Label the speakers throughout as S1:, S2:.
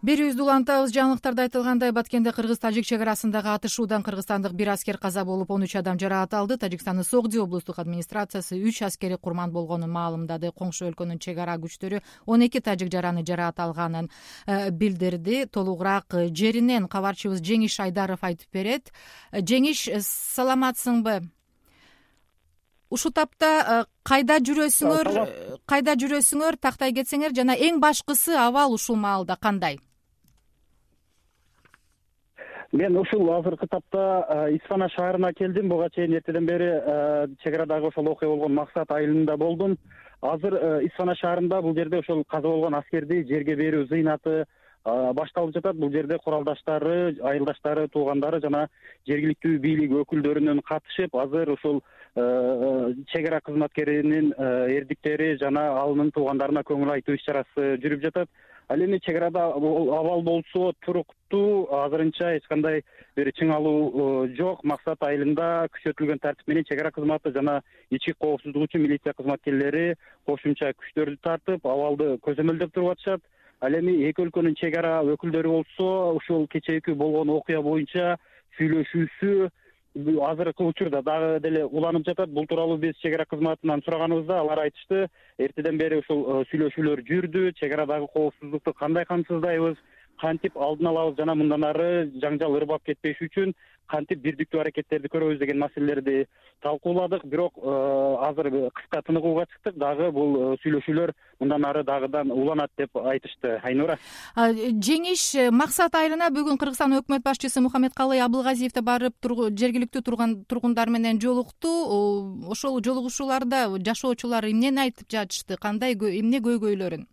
S1: берүүбүздү улантабыз жаңылыктарда айтылгандай баткенде кыргыз тажик чек арасындагы атышуудан кыргызстандык бир аскер каза болуп он үч адам жаракат алды. Тажикстандын согди облустук администрациясы үч аскери курман болгонун маалымдады коңшу өлкөнүн чек ара күчтөрү он эки тажик жараны жаракат алганын э, билдирди. Толугураак жеринен кабарчыбыз жеңиш айдаров айтып берет. Э, жеңиш саламатсыңбы? Ушул тапта э, кайда жүрөсүңөр кайда жүрөсүңөр тактай кетсеңер жана эң башкысы абал ушул маалда кандай
S2: мен ушул азыркы тапта исфана шаарына келдим. Буга чейин эртеден бери чек арадагы ошол окуя болгон максат айылында болдум. Азыр исфана шаарында бул жерде ошол каза болгон аскерди жерге берүү зыйнаты башталып жатат. Бул жерде куралдаштары айылдаштары туугандары жана жергиликтүү бийлик өкүлдөрүнөн катышып азыр ушул чек ара кызматкеринин эрдиктери жана анын туугандарына көңүл айтуу иш чарасы жүрүп жатат ал эми чек арада абал болсо туруктуу азырынча эч кандай бир чыңалуу э, жок. Максат айылында күчөтүлгөн тартип менен чек ара кызматы жана ички коопсуздук үчүн милиция кызматкерлери кошумча күчтөрдү тартып абалды көзөмөлдөп туруп атышат ал эми эки өлкөнүн чек ара өкүлдөрү болсо ушул кечээки болгон окуя боюнча сүйлөшүүсү азыркы учурда дагы деле уланып жатат. Бул тууралуу биз чек ара кызматынан сураганыбызда алар айтышты. Эртеден бери ушул э, сүйлөшүүлөр жүрдү. Чек арадагы коопсуздукту кандай камсыздайбыз кантип алдын алабыз жана мындан ары жаңжал ырбап кетпеш үчүн кантип бирдиктүү аракеттерди көрөбүз деген маселелерди талкууладык. Бирок э, азыр кыска тыныгууга чыктык. Дагы бул э, сүйлөшүүлөр мындан ары дагыдан уланат деп айтышты айнура.
S1: Жеңиш максат айылына бүгүн кыргызстан өкмөт башчысы мухаммедкалый абылгазиев да барып жергиликтүү тургундар менен жолукту. Ошол жолугушууларда жашоочулар эмнени айтып жатышты? Кандай эмне көйгөйлөрүн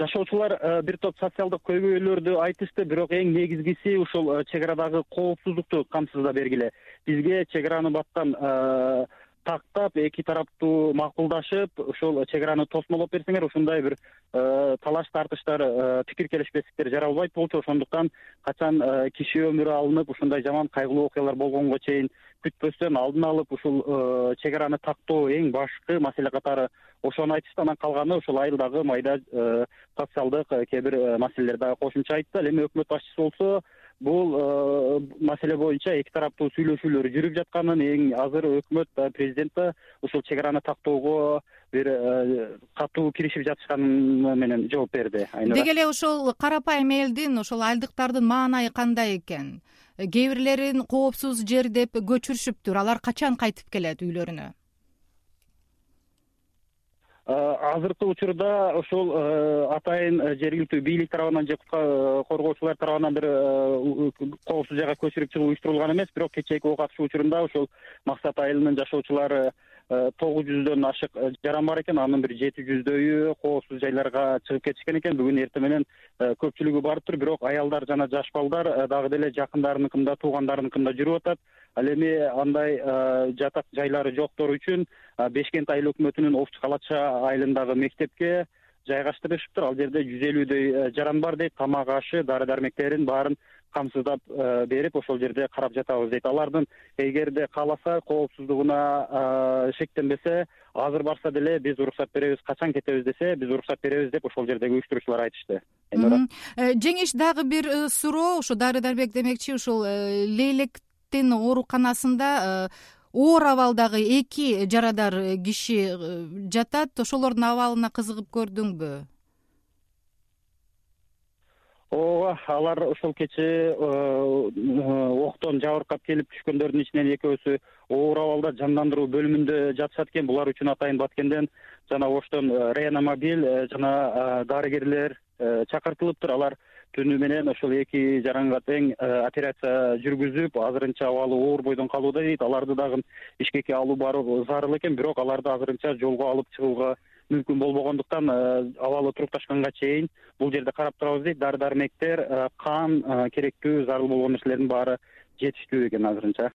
S2: жашоочулар э, бир топ социалдык көйгөйлөрдү айтышты бирок эң негизгиси ушул э, чек арадагы коопсуздукту камсызда бергиле. Бизге чек араны баткан э, тактап эки тараптуу макулдашып ушул чек араны тосмолоп берсеңер ушундай бир талаш тартыштар пикир келишпестиктер жаралбайт болчу. Ошондуктан качан киши өмүрү алынып ушундай жаман кайгылуу окуялар болгонго чейин күтпөстөн алдын алып ушул э, чек араны тактоо эң башкы маселе катары ошону айтышты. Анан калганы ушул айылдагы майда э, социалдык э, кээ бир маселелер дагы кошумча айтты. Ал эми өкмөт башчысы болсо бул маселе боюнча эки тараптуу сүйлөшүүлөр жүрүп жатканын эң азыр өкмөт президент да ушул чек араны тактоого бир катуу киришип жатышканы менен жооп берди
S1: деги эле ошол карапайым элдин ошол айылдыктардын маанайы кандай экен? Кээ бирлерин коопсуз жер деп көчүрүшүптүр алар качан кайтып келет үйлөрүнө
S2: азыркы учурда ошол атайын э, жергиликтүү бийлик тарабынан же коргоочулар тарабынан бир э, коопсуз жайга көчүрүп чыгуу уюштурулган эмес. Бирок кечээки ок атышуу учурунда ошол максат айылынын жашоочулары Э, тогуз жүздөн ашык э, жаран бар экен анын бир жети жүздөйү коопсуз жайларга чыгып кетишкен экен. Бүгүн эртең менен э, көпчүлүгү барыптыр бирок аялдар жана жаш балдар дагы деле жакындарыныкында туугандарыныкында жүрүп атат. Ал эми андай жатак жайлары жоктор үчүн бешкент айыл өкмөтүнүн овчу калача айылындагы мектепке жайгаштырышыптыр. Ал жерде жүз элүүдөй жаран бар дейт. Тамак ашы дары дармектерин баарын камсыздап э, берип ошол жерде карап жатабыз дейт. Алардын эгерде кааласа коопсуздугуна э, шектенбесе азыр барса деле биз уруксат беребиз качан кетебиз десе биз уруксат беребиз деп ошол жердеги уюштуруучулар айтышты.
S1: Э, жеңиш дагы бир суроо ушу дары дармек демекчи ушул лейлектин ооруканасында оор абалдагы эки жарадар киши жатат. Ошолордун абалына кызыгып көрдүңбү
S2: ооба алар ошол кечээ э, октон жабыркап келип түшкөндөрдүн ичинен экөөсү оор абалда жандандыруу бөлүмүндө жатышат экен. Булар үчүн атайын баткенден жана оштон э, реаномобиль э, жана дарыгерлер чакыртылыптыр алар түнү менен ошол эки жаранга тең операция жүргүзүп азырынча абалы оор бойдон калууда дейт. Аларды дагы ишкекке алып баруу зарыл экен. Бирок аларды азырынча жолго алып чыгууга мүмкүн болбогондуктан э, абалы турукташканга чейин бул жерде карап турабыз дейт. Дары дармектер э, кан э, керектүү зарыл болгон нерселердин баары жетиштүү экен азырынча